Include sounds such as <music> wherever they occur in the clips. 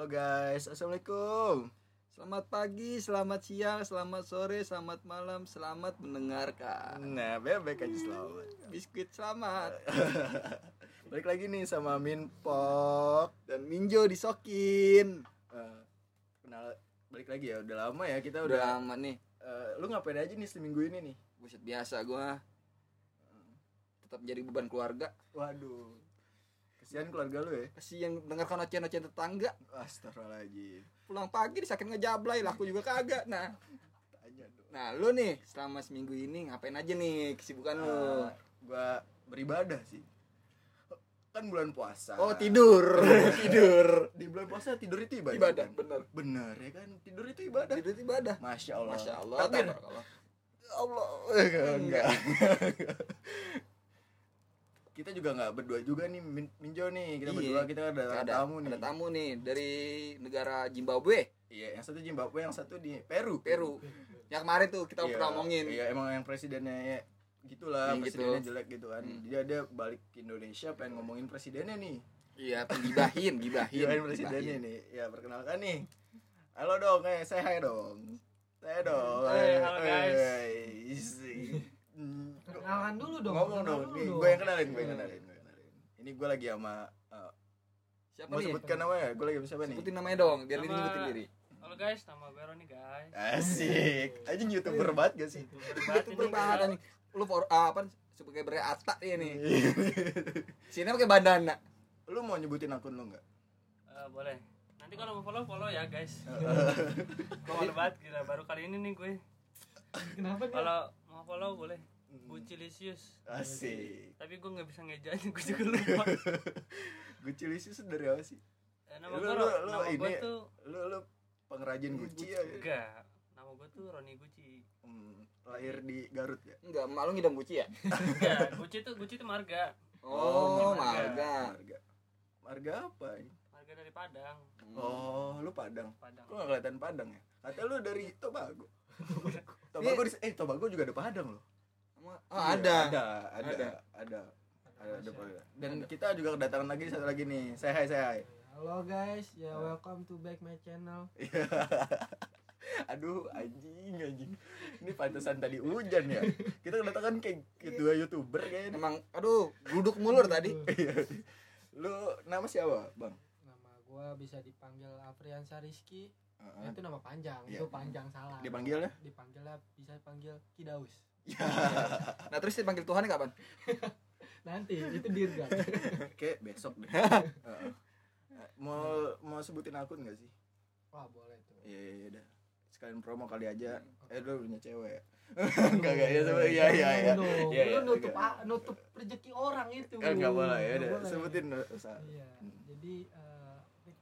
Halo guys, assalamualaikum. Selamat pagi, selamat siang, selamat sore, selamat malam, selamat mendengarkan. Nah, bebek aja selamat. Biskuit selamat. <laughs> Balik lagi nih sama Minpok. Dan Minjo disokin. Eh, kenal balik lagi ya, udah lama ya kita Udah udah. lama nih. eh, lu ngapain aja nih seminggu ini nih? Buset biasa gua. Tetap jadi beban keluarga. Waduh. Kesian keluarga lu ya. Kasihan dengarkan ocehan-ocehan tetangga. Astagfirullahaladzim. Pulang pagi disakit ngejablay, lah aku juga kagak. Nah, Tanya dong. nah lu nih selama seminggu ini ngapain aja nih kesibukan lu? Eh, gua beribadah sih. Kan bulan puasa. Oh, tidur. <laughs> tidur. Di bulan puasa tidur itu ibadah. Ibadah, kan? bener. Bener ya kan? Tidur itu ibadah. Tidur itu ibadah. Masya Allah. Masya Allah. Takbir. tabarakallah. Allah <laughs> enggak <laughs> kita juga nggak berdua juga nih Min- Minjo nih. Kita Iya. berdua kita ada, ada tamu nih. ada tamu nih dari negara Zimbabwe. Iya yang satu Zimbabwe yang satu di Peru. Peru. Yang kemarin tuh kita iya, pernah ngomongin. iya emang yang presidennya ya gitulah gitu. presidennya jelek gitu kan. Hmm. jadi ada balik ke Indonesia pengen ngomongin presidennya nih. Iya <laughs> gibahin gibahin gibahin. presidennya nih. Ya perkenalkan nih. Halo dong eh saya hai dong. Saya dong. Hai, eh, halo, guys. Eh. Hmm, Kenalan dulu dong. ngomong dong nih dong. gue yang kenalin gue yang kenalin gue kenalin ini gue lagi sama uh, siapa mau sebutkan namanya gue lagi sama siapa nih sebutin namanya dong biar dia nyebutin diri Halo guys, nama gue Roni guys. asik aja youtuber banget gak sih youtuber banget nih lu for ah, apa sebagai bere Atta dia nih <laughs> sini pakai bandana lu mau nyebutin akun lu nggak Eh, boleh. Nanti kalau mau follow follow ya guys. <laughs> gue malu banget gila baru kali ini nih gue. Kenapa dia? Kalau mau follow boleh. Hmm. Bucilisius. asik Tapi gue nggak bisa ngejain, gue juga lupa. <laughs> gue cilisi dari apa sih Eh, nama Lu- gue lu- lu nama ini- tuh lu lu pengrajin Gucci ya enggak. Nama gue tuh Roni Gucci. Hmm, lahir di Garut ya enggak malu ngidam Gucci ya Enggak, Gucci tuh Gucci tuh marga. oh, marga. marga marga marga apa ini Marga dari Padang. oh lu Padang Padang. Kok gak kelihatan Padang ya? Kata lu dari Tobago. <laughs> Tobago di, eh Tobago juga ada Padang loh. oh, Iya, ada ada, ada, Ada. ada, ada, ada Padang. Dan kita juga kedatangan lagi satu lagi nih. Saya hai, saya hai. Halo guys, ya welcome to back my channel. <laughs> Aduh, anjing, anjing. Ini pantesan tadi hujan ya. Kita kedatangan kayak kedua youtuber kayaknya. emang aduh gluduk mulur tadi <laughs> Iya. lu nama siapa, Bang? Nama gua bisa dipanggil Afriansa Rizky. Itu nama panjang, Iya. itu panjang salah. Dipanggilnya? Dipanggilnya bisa panggil Kidaus. <laughs> nah terus dipanggil Tuhan kapan <laughs> Nanti itu dirga. <laughs> Kayak besok deh. Heeh. Mau mau sebutin akun gak sih? Wah, boleh tuh. Iya iya iya dah. Sekalian promo kali aja. Eh lu punya cewek. Enggak enggak ya sama iya iya iya. Iya, iya, Lu nutup nutup rezeki orang itu. Eh enggak boleh ya udah. Sebutin usah. Iya. Jadi eh,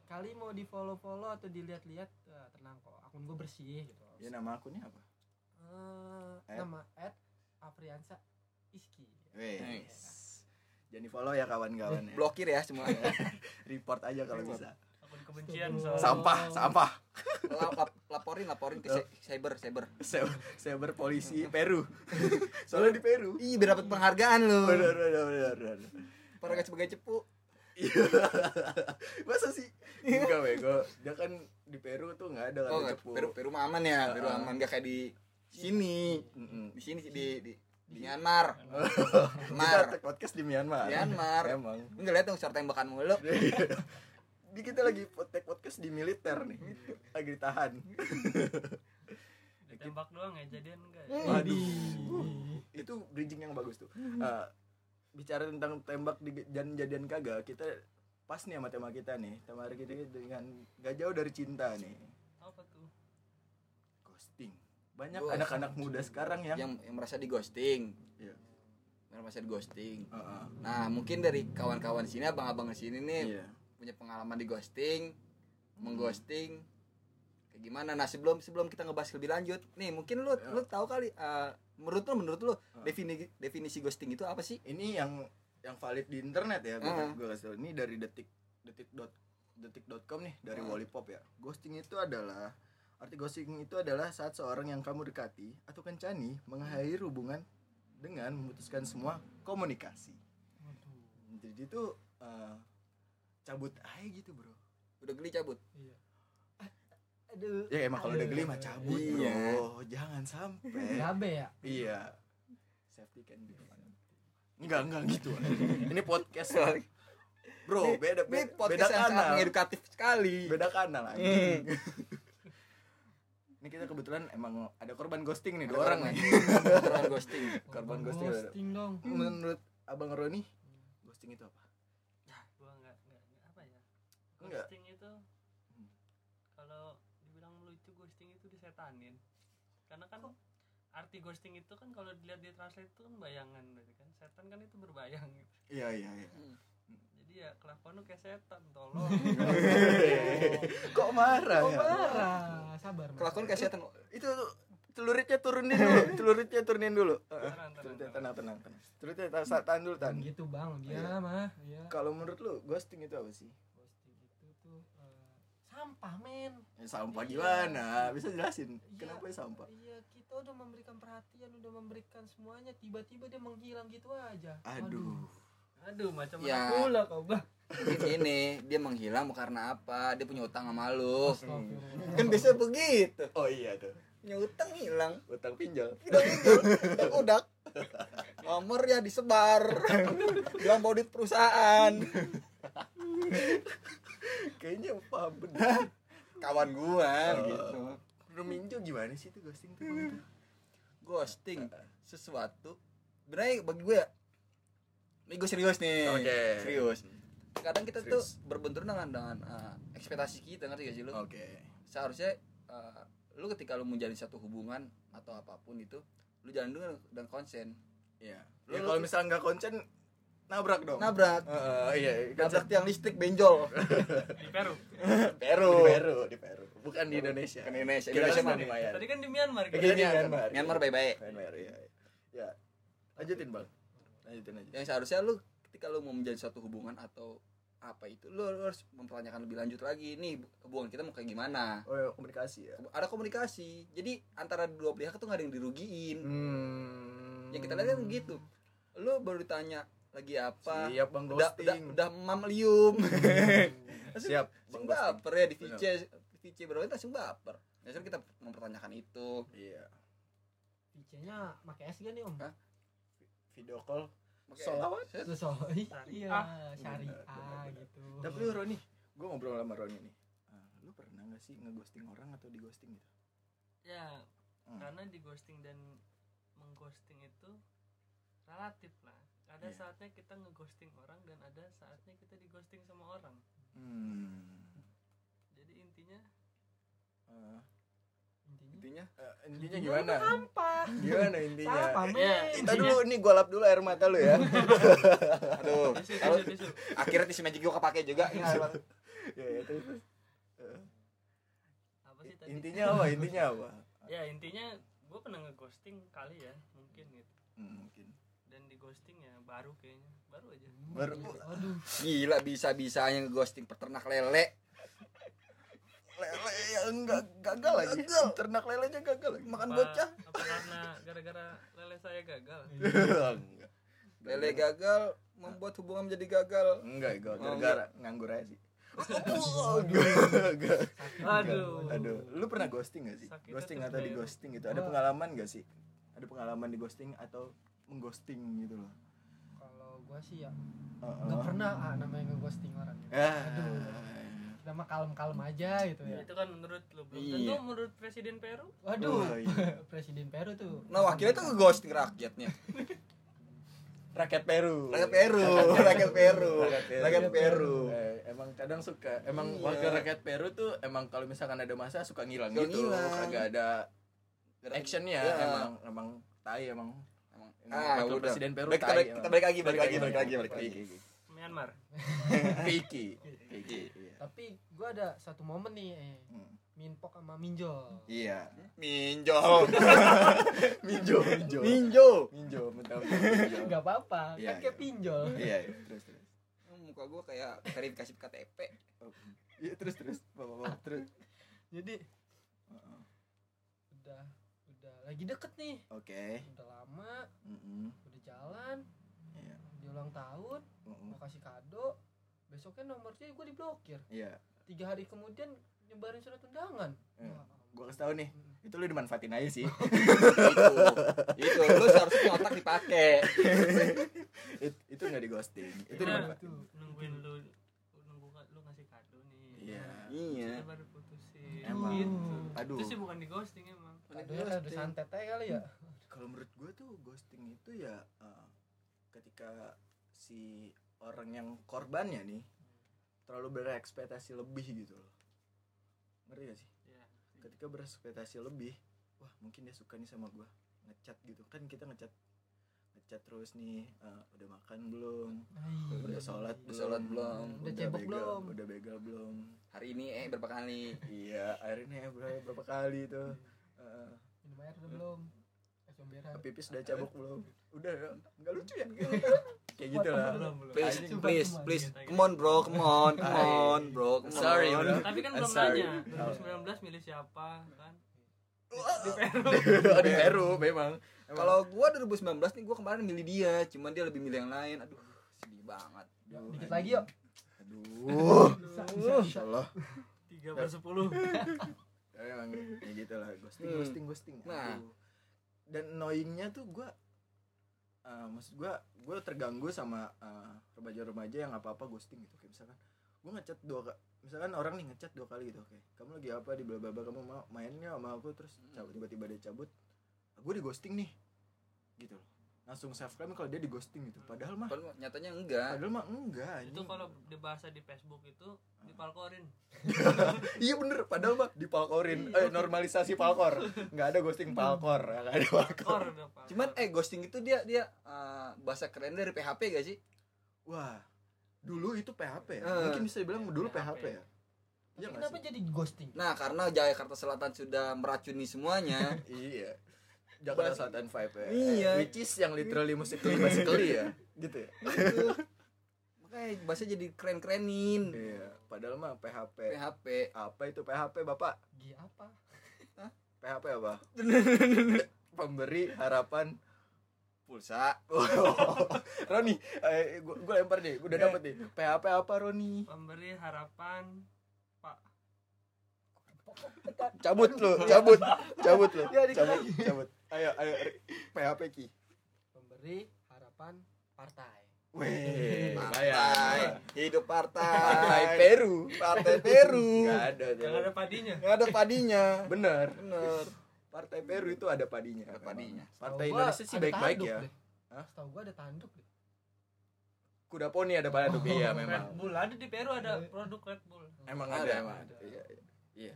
kali mau di follow follow atau dilihat-lihat eh, tenang kok. Akun gua bersih gitu. Ya nama akunnya apa? Eh, At? nama at Afriansa Iski. Wes. Jangan di follow ya kawan-kawan ya. blokir ya semua <laughs> Report aja kalau bisa. Akun kebencian soalnya. Sampah, sampah. La- lap- laporin laporin ke cy- cyber cyber saya berpolisi Peru. <laughs> Soalnya di Peru. ih dapat penghargaan lu Benar benar benar. benar. para sebagai cepu. <laughs> Masa sih? Enggak bego. Dia kan di Peru tuh enggak ada oh kan nggak, cepu. Peru Peru mah aman ya Peru aman gak kayak di sini Mm-mm. di sini sih, di di di Myanmar Kita Myanmar take podcast di Myanmar. Myanmar. Emang. enggak lihat dong short tembakan mulu <laughs> Di kita lagi take podcast di militer nih. Lagi ditahan. Ditembak doang ya, jadian enggak. Waduh. Itu bridging yang bagus tuh. Eh, bicara tentang tembak di dan jadian kagak, kita pas nih sama tema kita nih. Tema hari kita dengan gak jauh dari cinta nih. Apa tuh? Ghosting. Banyak anak-anak muda sekarang yang, yang yang merasa di ghosting Iya. yang merasa di ghosting Heeh. nah mungkin dari kawan-kawan sini abang-abang di sini nih Iya. punya pengalaman di ghosting mengghosting kayak gimana nah sebelum sebelum kita ngebahas lebih lanjut nih mungkin lu Ya. lu tahu kali eh, menurut lu menurut lu Ah. definisi definisi ghosting itu apa sih Ini yang yang valid di internet ya, gue Heeh. kasih tau. Ini dari detik detik dot detik.com nih dari Heeh. Wallipop ya. Ghosting itu adalah arti ghosting itu adalah saat seorang yang kamu dekati atau kencani mengakhiri hubungan dengan memutuskan semua komunikasi. Jadi itu eh, cabut aja gitu, Bro. udah geli cabut iya aduh. Ya emang kalau udah geli mah cabut Iya. bro. Jangan sampai. Gabe ya? Iya. Safety can be fun. Enggak enggak gitu. Ini podcast. Bro beda ini beda, beda podcast yang sangat kanal. mengedukatif sekali. Beda kanal Hmm. anjing <laughs> ini kita kebetulan emang ada korban ghosting nih dua orang nih. <laughs> Korban ghosting. korban ghosting. ghosting dong. Menurut abang Roni ghosting itu apa? Nah, gua nggak nggak nggak- apa ya? Enggak. ghosting itu Hmm. kalau dibilang lucu disetanin karena kan arti ghosting itu kan kalau dilihat di translate itu kan bayangan berarti kan. Setan kan itu berbayang gitu. Iya iya iya. Jadi ya kelakuan lu kayak setan tolong. <laughs> Kok marah oh ya? marah? Sabar Mas. kelakuan kayak setan. Itu celuritnya turunin dulu <laughs> celuritnya turunin dulu. Tenang, tenang, tenang. tenang celuritnya tahan tahan dulu tahan. Gitu bang. Iya. dia mah iya. Kalau menurut lu ghosting itu apa sih ghosting itu tuh eh, sampah men. Ya, sampah Iya. gimana bisa jelasin Iya. kenapa ya sampah? iya kita udah memberikan perhatian udah memberikan semuanya tiba-tiba dia menghilang gitu aja. Aduh. Aduh. Macam Ya. mana pula kau bang. Ini dia menghilang karena apa? Dia punya utang sama lu. Kan biasa begitu. Oh iya tuh. Punya utang hilang. Utang pinjol. Udah udah udah nomor ya disebar. Bilang mau duit perusahaan kayaknya paham bener. <laughs> Kawan gua Oh. gitu. Ruminjo gimana sih itu ghosting tuh? Bang? ghosting sesuatu. Sebenarnya bagi gue ya ini gue serius nih. Oke. serius. Kadang kita Serius. tuh berbentur dengan dengan uh, ekspektasi kita ngerti gak sih lu? Oke. Seharusnya uh, lu ketika lu menjalin satu hubungan atau apa pun itu lu jalan dulu dan konsen. Iya. Lu- ya kalau misalnya nggak konsen nabrak dong. Nabrak. Heeh, iya kan nabrak tiang listrik benjol. Di Peru? <laughs> Peru. Di Peru di Peru. Bukan di Indonesia. Bukan di Indonesia. Mana? di Mayan tadi kan di Myanmar. Gitu. di Myanmar. Myanmar baik-baik. Myanmar iya iya. ya. Lanjutin bang. Lanjutin aja. Yang seharusnya lu ketika lu mau menjalin suatu hubungan atau apa itu lu harus mempertanyakan lebih lanjut lagi nih hubungan kita mau kayak gimana? Oh ya, komunikasi ya. Ada komunikasi. Jadi antara dua pihak tuh gak ada yang dirugiin. Hmm. yang kita lihat kan gitu. Lu baru ditanya lagi apa? Siap bang udah udah ghosting. udah mamlium. <laughs> Siap bang ghosting. baper ya di VC VC berapa langsung baper. Biasanya kita mempertanyakan itu. Iya. PC-nya pakai S gak nih om? Hah? video call. Solawat? Iya Syariah. syariah gitu. tapi lu Roni gue ngobrol sama Roni nih. Ah, lu pernah gak sih ngeghosting orang atau di ghosting gitu? Ya Hmm. karena di ghosting dan mengghosting itu relatif lah ada Iya. saatnya kita ngeghosting orang dan ada saatnya kita dighosting sama orang. Hmm. jadi intinya Ah, Intinya? Intinya? Eh, intinya gimana? Sampah. gimana intinya? Sampah. Ya, kita dulu nih gue lap dulu air mata lu ya. <laughs> Aduh. Tisu kalau tisu tisu. akhirnya tisu magic gua kepake juga. Ya, ya terus terus. Eh, apa sih tadi? Intinya apa? Intinya apa? Ya intinya gue pernah ngeghosting kali ya mungkin gitu. Hmm, mungkin ghosting ya baru kayaknya. Baru aja. Baru. Aduh, gila bisa bisanya ghosting peternak lele. Lele ya enggak gagal lagi. Ternak lelenya gagal lagi. Makan apa, bocah. apa karena gara-gara lele saya gagal? <laughs> Enggak. Lele gagal membuat hubungan menjadi gagal. Enggak gue Oh, gara-gara nganggur aja sih. <laughs> Enggak, enggak. aduh. Aduh, lu pernah ghosting gak sih? Ghosting atau di ghosting gitu. Ada pengalaman gak sih? Ada pengalaman di ghosting atau mengghosting gitu loh. kalau gua sih ya Heeh. nggak pernah ah namanya ngeghosting orang. Ah. Aduh. Kita mah kalem-kalem aja gitu ya. itu kan menurut lu belum Iya. tentu menurut presiden Peru Waduh, Oh, iya. <laughs> presiden Peru tuh. nah wakilnya tuh ghosting rakyatnya <laughs> Rakyat Peru. rakyat <laughs> Peru rakyat Peru rakyat Peru Eh, emang kadang suka emang Iya. wakil rakyat Peru tuh emang kalau misalkan ada masa suka ngilang gitu. ngilang. Kagak ada actionnya Ya. emang emang tai emang. Ah wakil udah presiden Peru Baik, kita tai balik kita balik lagi balik lagi balik lagi balik lagi Iki, iki. Myanmar <laughs> Ke Iki. Ke Iki, iya. Tapi gua ada satu momen nih, eh, Hmm. Minpok sama Minjol. Iya. <laughs> Minjo, minjo. minjo Minjo, mentah minjo. Enggak apa-apa, Iya, kan kayak pinjol. Iya, iya. terus terus. muka gua kayak verifikasi KTP Oh, Iya, terus terus. Bapak, bapak, terus. Jadi udah lagi deket nih. Oke. Udah lama, Mm-mm. udah jalan, Iya. dia ulang tahun, Mm-mm. mau kasih kado. Besoknya nomornya gue diblokir. Iya. tiga hari kemudian nyebarin surat undangan Eh, Wah, gua kasih tahu nih itu lu dimanfaatin aja sih <laughs> itu itu lu seharusnya otak dipakai <laughs> It- itu nggak di ghosting itu Kita dimanfaatin nungguin lu nunggu lu ngasih kado nih Iya. Iya. Baru putusin Emang. gitu. Aduh. itu sih bukan di ghosting kayak udah santet aja kali ya. Kalau menurut gue tuh ghosting itu ya eh, ketika si orang yang korbannya nih terlalu berekspektasi lebih gitu loh. Ngerti gak sih? Iya. ketika berekspektasi lebih wah mungkin dia suka nih sama gue ngechat gitu. Kan kita ngechat ngechat terus nih eh, udah makan belum? Udah sholat Udah sholat belum? Udah cebok begal- belum? udah begal belum? Hari ini eh berapa kali? Iya akhirnya berapa, berapa kali tuh Eh, minum air udah belum? Omberan pipis udah cabuk belum? Udah nggak lucu ya? Kayak gitu lah. Please please please. Come on bro come on come on bro come Sorry, on. bro. tapi kan I'm belum sorry. nanya. 2019 milih siapa kan? Di Peru. <laughs> Di Peru memang. Emang. kalau gua 2019 nih gua kemarin milih dia. Cuman dia lebih milih yang lain. Aduh sedih banget. Aduh, dikit lagi yuk. Aduh. Bisa, bisa, bisa. Allah tiga per sepuluh. Ya, <laughs> emang kayak <laughs> gitu lah ghosting. Hmm. ghosting ghosting. Nah. Aduh. dan annoyingnya tuh gue maksud gue gue terganggu sama eh, remaja-remaja yang apa apa ghosting gitu. Kayak misalkan gue ngechat dua ka- misalkan orang nih ngechat dua kali gitu oke kamu lagi apa di bla bla bla kamu mau mainnya sama aku? Terus cabut tiba-tiba dia cabut. Gue di ghosting nih. Gitu loh langsung self claim kalau dia di ghosting gitu padahal mah Padahal nyatanya enggak padahal mah enggak itu anjing. kalau di bahasa di Facebook itu dipalkorin <laughs> iya bener padahal mah di palkorin eh, normalisasi palkor nggak ada ghosting palkor nggak ada palkor cuman eh ghosting itu dia dia eh, bahasa keren dari PHP gak sih Wah, dulu itu PHP ya. Eh. Mungkin bisa dibilang dulu PHP. PHP ya. Iya nggak kenapa jadi ghosting nah karena Jakarta Selatan sudah meracuni semuanya <laughs> Iya. Jakarta Selatan Vibe ya. Iya. Which is yang literally musically basically ya. <laughs> Gitu ya. Gitu. makanya bahasa jadi keren-kerenin Iya. Padahal mah PHP. PHP Apa itu PHP, Bapak? G apa PHP apa? <laughs> Pemberi harapan pulsa <laughs> Roni, eh, gua, gua lempar nih, gua udah dapet nih. PHP apa Roni? pemberi harapan Cabut lu, <laughs> cabut, cabut lu, cabut, cabut. Ayo, ayo, PHP ki. pemberi harapan partai Weh, partai hidup partai Partai Peru. partai Peru Gak ada yang ada padinya nggak ada padinya Bener. bener Partai Peru itu ada padinya. Ada padinya. Partai Indonesia sih ada baik-baik ya. Hah? Setahu gua ada tanduk deh. Kuda poni ada tanduk iya <laughs> Red memang. Bull ada di Peru ada produk Red Bull Emang Ada, ada, emang emang. Iya, iya.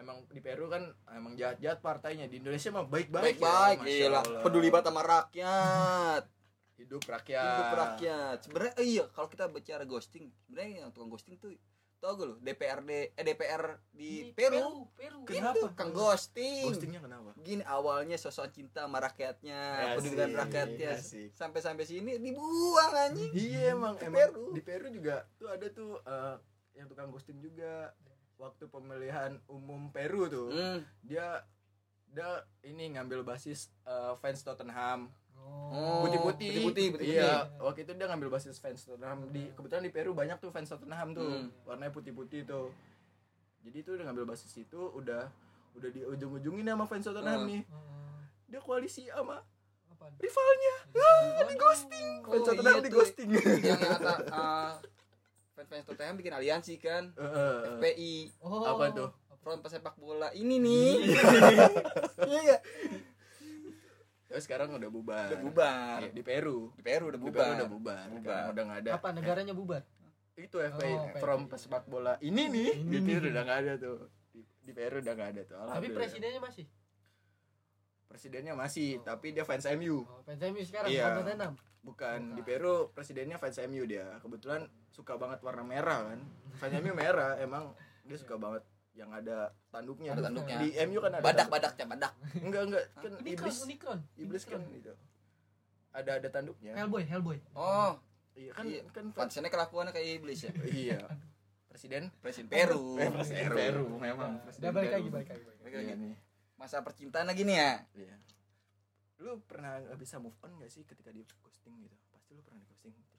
Iya. Emang di Peru kan emang jahat-jahat partainya. Di Indonesia mah baik-baik. baik-baik ya, Masya gila Allah. peduli banget sama rakyat Hidup rakyat. hidup rakyat sebenarnya eh, iya kalau kita bicara ghosting sebenarnya yang tukang ghosting tuh tau gak lu DPRD eh DPR di, Peru, Peru. Kenapa? Kenapa? Kang ghosting. Ghostingnya kenapa? Gini awalnya sosok cinta sama rakyatnya, Asik, peduli dengan rakyatnya. asik. Sampai sampai sini dibuang anjing. Iya emang Di emang Peru. di Peru juga tuh ada tuh eh, yang tukang ghosting juga waktu pemilihan umum Peru tuh Hmm. dia dia ini ngambil basis eh, fans Tottenham. Oh, putih-putih. Putih-putih, putih-putih. iya waktu itu dia ngambil basis fans Tottenham di kebetulan di Peru banyak tuh fans Tottenham tuh. Hmm. warnanya putih-putih tuh. Jadi tuh dia ngambil basis itu udah udah di ujung-ujungin sama fans Tottenham Hmm. nih. Dia koalisi sama rivalnya. Oh, di ghosting. Oh, fans Tottenham iya di ghosting. Yang kata uh, fans-fans Tottenham bikin aliansi kan. FPI, Oh. apa tuh Front Pesepak Bola. Ini nih. <laughs> Iya. Terus sekarang udah bubar. Udah bubar. Iya, di Peru. Di Peru udah Di bubar. Peru udah bubar. Bubar. Sekarang udah nggak ada. Apa negaranya bubar? Itu FPI Oh, from pesepak bola. Ini nih Ini di nih. Peru udah nggak ada tuh. Di, di Peru udah nggak ada tuh. Tapi presidennya masih. presidennya masih, Oh. tapi dia fans MU. Oh, fans MU sekarang Iya. Bukan Bukan. di Peru presidennya fans MU dia. Kebetulan suka banget warna merah kan. Fans MU merah emang dia suka banget yang ada tanduknya. Ada tanduknya. Di MU kan ada. Badak tanduk. badak ya badak. Enggak enggak kan Unikron, iblis. Unikron. Iblis kan itu. Ada ada tanduknya. Hellboy, Hellboy. Oh, Iya kan Iya. kan pansennya kelakuannya kayak iblis ya. iya. Presiden Presiden Peru. <laughs> Eh, presiden Peru memang. Udah Presiden balik Peru. lagi, balik lagi. balik lagi. Balik Iya lagi. nih. Masa percintaan lagi nih ya. Iya. Lu pernah nggak bisa move on gak sih ketika di ghosting gitu? Pasti lu pernah di ghosting ah,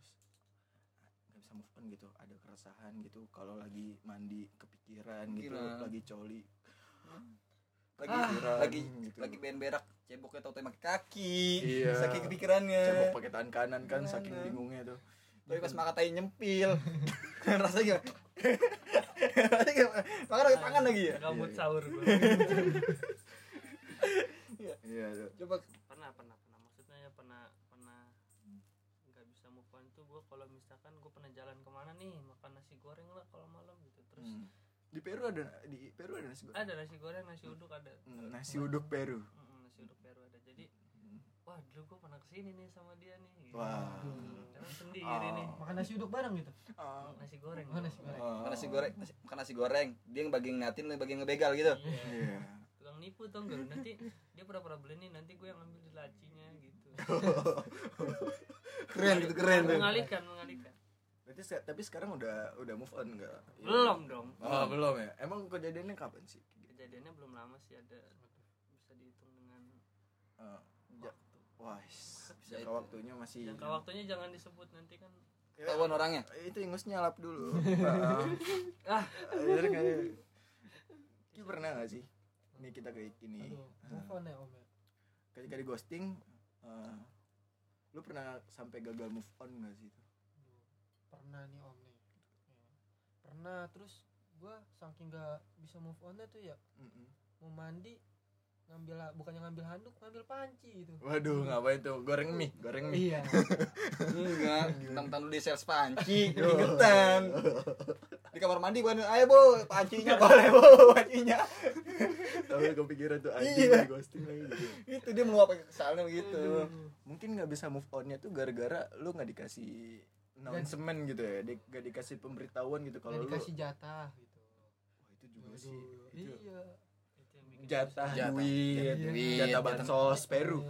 bisa move on gitu ada keresahan gitu kalau lagi mandi kepikiran gitu Kepikiran. lagi coli lagi Ah. lagi Gitu. lagi pengen berak ceboknya tau pakai kaki Iya. saking kepikirannya cebok pakai tangan kanan kan Kanan. saking bingungnya tuh tapi pas makan tai nyempil <laughs> rasanya gimana rasanya gimana makan pakai tangan lagi ya Gabut sahur gue. iya tuh. coba pernah pernah pernah maksudnya ya pernah pernah nggak bisa move on tuh gue kalau misalkan gue pernah jalan ke mana nih makan nasi goreng lah kalau malam gitu terus Hmm. di Peru ada di Peru ada nasi goreng ada nasi goreng nasi uduk ada Hmm, nasi uduk Peru Mm, nasi uduk Peru ada jadi wah dulu gue pernah ke sini nih sama dia nih gitu. Wah. Jalan sendiri Oh. nih makan nasi uduk bareng gitu Ah. nasi goreng Oh, nasi goreng. Oh. makan nasi goreng nasi, makan nasi goreng dia yang bagian ngeliatin lu yang bagian ngebegal gitu Iya. iya tukang nipu tau gak lu? nanti dia pura-pura beli nih nanti gue yang ambil di lacinya gitu keren gitu keren. Tuh mengalihkan mengalihkan berarti se- tapi sekarang udah udah move on nggak? Belum dong. Oh belum ya? Emang kejadiannya kapan sih? Kejadiannya belum lama sih ada bisa dihitung dengan Ah, ja- wah s- Ya jangka itu. waktunya masih jangka waktunya jangan disebut nanti kan Ya, Ketahuan orangnya? itu ingusnya lap dulu. <laughs> Ah. Bener nggak ya Ki pernah nggak sih? Ini kita kayak gini aduh move on ya om ya? Ketika di ghosting eh, lu pernah sampai gagal move on nggak sih itu pernah nih om nih Ya. pernah terus gua saking gak bisa move onnya tuh ya Mm-mm. mau mandi ngambil bukannya ngambil handuk ngambil panci gitu. Waduh ngapain tuh? Goreng mie goreng mie. Iya. <laughs> Enggak tentang lu di sales panci. Ingetan. Di kamar mandi gua ayo bu pancinya boleh bu pancinya. Tapi kepikiran tuh anjing Iya. ghosting lagi gitu. Itu dia meluap kesalnya begitu mungkin nggak bisa move onnya tuh gara-gara lu nggak dikasih announcement gitu ya di, nggak dikasih pemberitahuan gitu kalau lu dikasih jatah gitu. Wah itu juga sih. Aduh, itu iya. itu jatah Jatah. duit Duit, jatah jatah. bansos Peru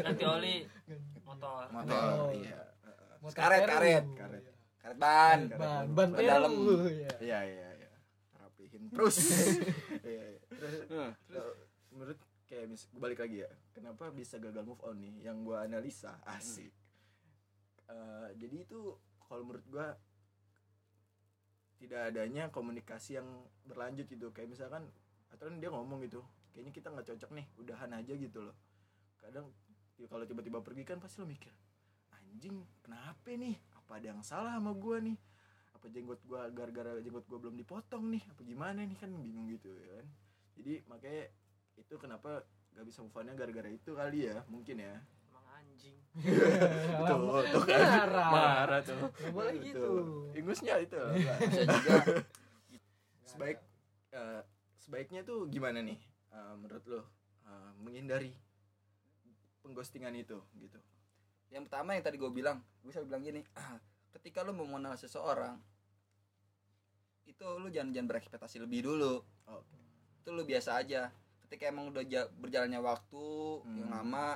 ganti oli motor motor Oh. iya Motor Karet, Peru. karet. Karet. karet ban ban ban dalam. ya iya iya iya rapihin terus <laughs> Iya, iya. terus Hmm. kalau menurut kayak mis balik lagi ya kenapa bisa gagal move on nih yang gua analisa asik Eh, jadi itu kalau menurut gua tidak adanya komunikasi yang berlanjut gitu kayak misalkan atau kan dia ngomong gitu kayaknya kita nggak cocok nih udahan aja gitu loh. Kadang ya kalau tiba-tiba pergi kan pasti lo mikir anjing kenapa nih? Apa ada yang salah sama gua nih? Apa jenggot gua gara-gara jenggot gua belum dipotong nih? Apa gimana nih? Kan bingung gitu ya kan. Jadi makanya itu kenapa gak bisa move on-nya gara-gara itu kali ya mungkin ya. Emang anjing. <laughs> Tuh tuh kan. Marah. Marah tuh. Nggak boleh Tuh. gitu. Ingusnya itu. <laughs> Bisa juga. Sebaik eh, sebaiknya tuh gimana nih eh, menurut lo eh, menghindari pengghostingan itu gitu? Yang pertama yang tadi gue bilang gue selalu bilang gini <clears throat> ketika lu mau mengenal seseorang itu lu jangan jangan berekspektasi lebih dulu. Oke. Itu lu biasa aja. Ketika emang udah ja- berjalannya waktu yang Hmm. lama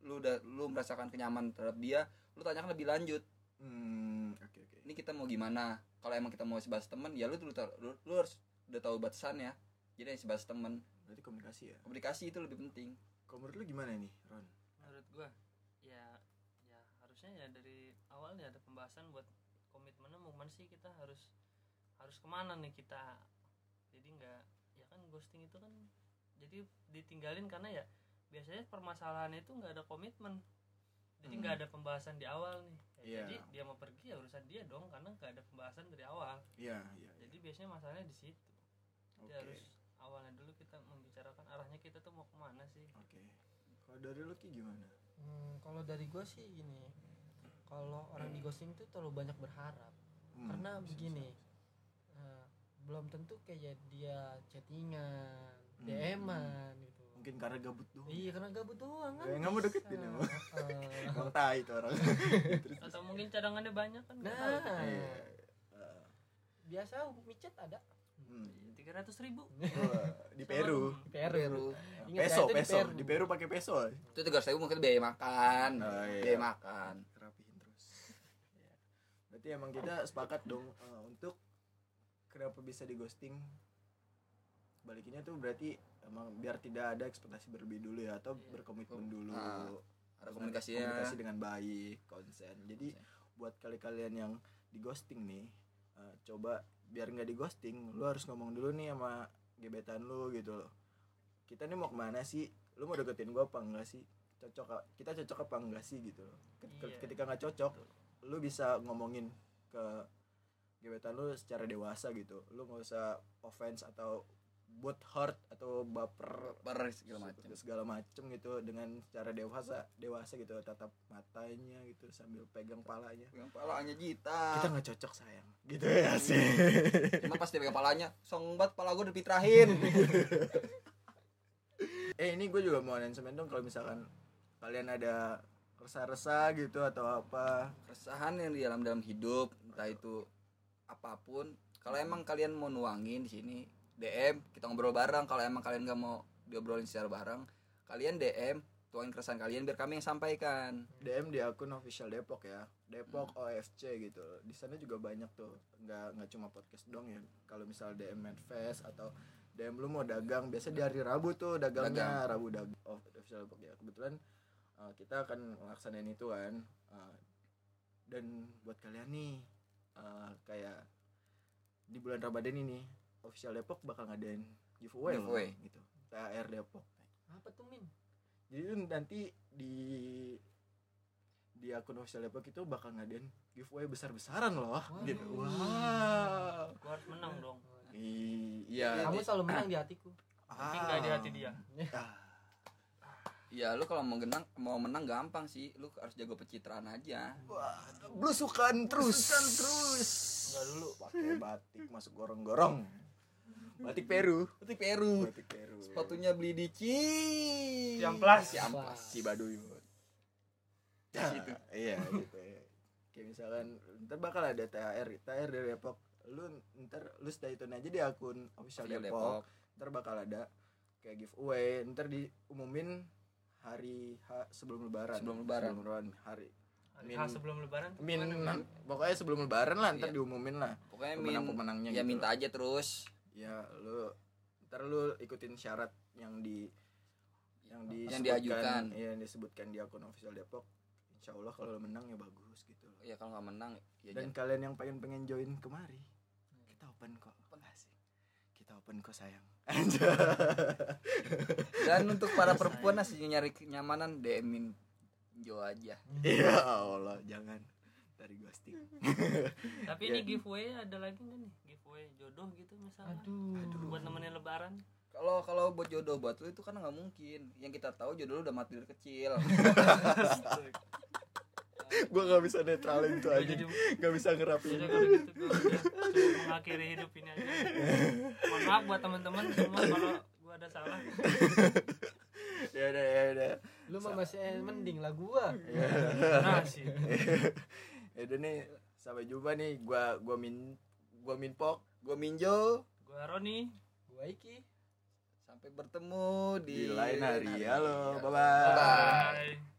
lu udah lu merasakan kenyamanan terhadap dia lu tanyakan lebih lanjut. Hmm oke oke. Ini kita mau gimana? Kalau emang kita mau sebatas temen ya lu dulu tahu- lu, lu harus udah tahu batasannya jadi yang sebatas temen. Berarti komunikasi ya? Komunikasi itu lebih penting. Kalau menurut lo gimana nih Ron? Menurut gua ya ya harusnya ya dari awal ya ada pembahasan buat komitmennya mau ke mana sih kita harus harus ke mana nih kita? Jadi nggak ya kan ghosting itu kan jadi ditinggalin karena ya biasanya permasalahannya itu nggak ada komitmen. Jadi nggak Hmm. ada pembahasan di awal nih. Ya, Iya. jadi dia mau pergi ya urusan dia dong karena nggak ada pembahasan dari awal. Iya iya iya. jadi biasanya masalahnya di situ. Oke. jadi harus awalnya dulu kita membicarakan arahnya kita tuh mau ke mana sih? Oke. Kalau dari lo ki gimana? Hmm, kalau dari gue sih gini kalau orang di ghosting tuh terlalu banyak berharap. Hmm, karena bisa, begini eh, belum tentu kayak dia chattingan Hmm. DM-an gitu. Mungkin karena gabut doang. Iya karena gabut doang kan Eh, nggak mau deketin emang. Heeh. Emang <laughs> tai itu orang. <laughs> Atau mungkin cadangannya banyak kan nah tahu. Iya. Eh, biasa micet ada. hmm. Tiga ratus ribu. Di Peru. Di Peru, Peru. Ingat ya, peso itu di peso. Peru. di Peru pakai peso. Itu tiga ribu mungkin biaya makan. Oh, iya. biaya makan. Rapihin terus. Iya. berarti emang kita sepakat dong eh, untuk kenapa bisa di ghosting? Balikinnya tuh berarti emang biar tidak ada ekspektasi berlebih dulu ya atau Iya. berkomitmen dulu. Ah, ada Dengan komunikasinya komunikasi dengan baik konsen. Jadi buat kali kalian yang di ghosting nih eh, coba biar nggak di ghosting lu harus ngomong dulu nih sama gebetan lu gitu loh. Kita nih mau ke mana sih? Lu mau deketin gua apa enggak sih? Cocok kita cocok apa enggak sih gitu loh. Ketika- Iya. ketika nggak cocok lu bisa ngomongin ke gebetan lu secara dewasa gitu. Lu nggak usah offense atau buat hurt atau baper per segala macam segala macem gitu dengan secara dewasa dewasa gitu tatap matanya gitu sambil pegang palanya. Yang palanya kita Jita nggak cocok sayang gitu ya sih. Cuma pas dia pegang palanya song banget pala gue udah pitrahin <laughs> eh ini gue juga mau announcement dong kalau misalkan kalian ada resah-resah gitu atau apa? Keresahan yang di dalam dalam hidup entah itu apa pun kalau emang kalian mau nuangin di sini DM kita ngobrol bareng. Kalau emang kalian nggak mau diobrolin secara bareng kalian DM tuangin keresahan kalian biar kami yang sampaikan. DM di akun official Depok ya. Depok OFC gitu. Di sana juga banyak tuh. Nggak nggak cuma podcast dong ya. Kalau misal DM Medfest atau DM lu mau dagang biasa di hari Rabu tuh dagangnya Rabu dagang oh, official Depok ya. Kebetulan uh, kita akan melaksanain itu kan. Uh, dan buat kalian nih uh, kayak di bulan Ramadan ini official Depok bakal ngadain giveaway, loh, Giveaway. gitu. THR Depok. Apa tuh min jadi tuh nanti di di akun official Depok itu bakal ngadain giveaway besar-besaran loh. Wah. gitu. Wow. Gua harus menang dong. I- iya. Kamu selalu menang di hatiku. Tapi nggak di hati dia. Ah, ya lu kalau mau menang mau menang gampang sih. Lu harus jago pencitraan aja. Wah, blusukan terus. Terus. Nggak dulu pakai batik masuk gorong-gorong batik Peru Berarti Peru batik Peru sepatunya beli di Ci Ciamplas. Ciamplas Cibaduyut Di situ. iya gitu ya. kayak misalkan ntar bakal ada THR THR dari Depok lu ntar lu stay tune aja di akun official Official Depok. ntar bakal ada kayak giveaway ntar diumumin hari H sebelum lebaran Sebelum lebaran. hari hari Min- H sebelum lebaran min Min? pokoknya sebelum lebaran lah ntar Iya. diumumin lah pokoknya min pemenang-pemenangnya ya gitu minta aja terus ya lu ntar lu ikutin syarat yang di yang Yang disebutkan diajukan. iya, yang disebutkan di akun official Depok. Insya Allah kalau lu menang ya bagus gitu loh. ya kalau nggak menang ya dan jangan. kalian yang pengen pengen join kemari kita open kok. Asik. kita open kok sayang. <laughs> Dan untuk para perempuan masih nyari kenyamanan DM-in Jo aja. Ya Allah jangan dari ghosting <laughs> <laughs> tapi Ya. ini giveaway ada lagi nggak nih? Giveaway jodoh gitu misalnya. Aduh. Buat nemenin lebaran. Kalau kalau buat jodoh buat lu itu kan nggak mungkin. Yang kita tahu jodoh lu udah mati dari kecil. <laughs> Gue gak bisa netralin tuh Gua aja jadi gak bisa kalau gitu gue mengakhiri hidup ini aja. Mohon maaf buat teman-teman semua kalau gua ada salah. Ya udah ya udah. Lu mah masih eh, mending lah gua. Nah sih ya udah nih sampai jumpa nih. Gua gua min gua minpok gue minjo gua Roni. Gua iki. Sampai bertemu di di lain hari. Lain halo hari. bye bye Bye-bye. bye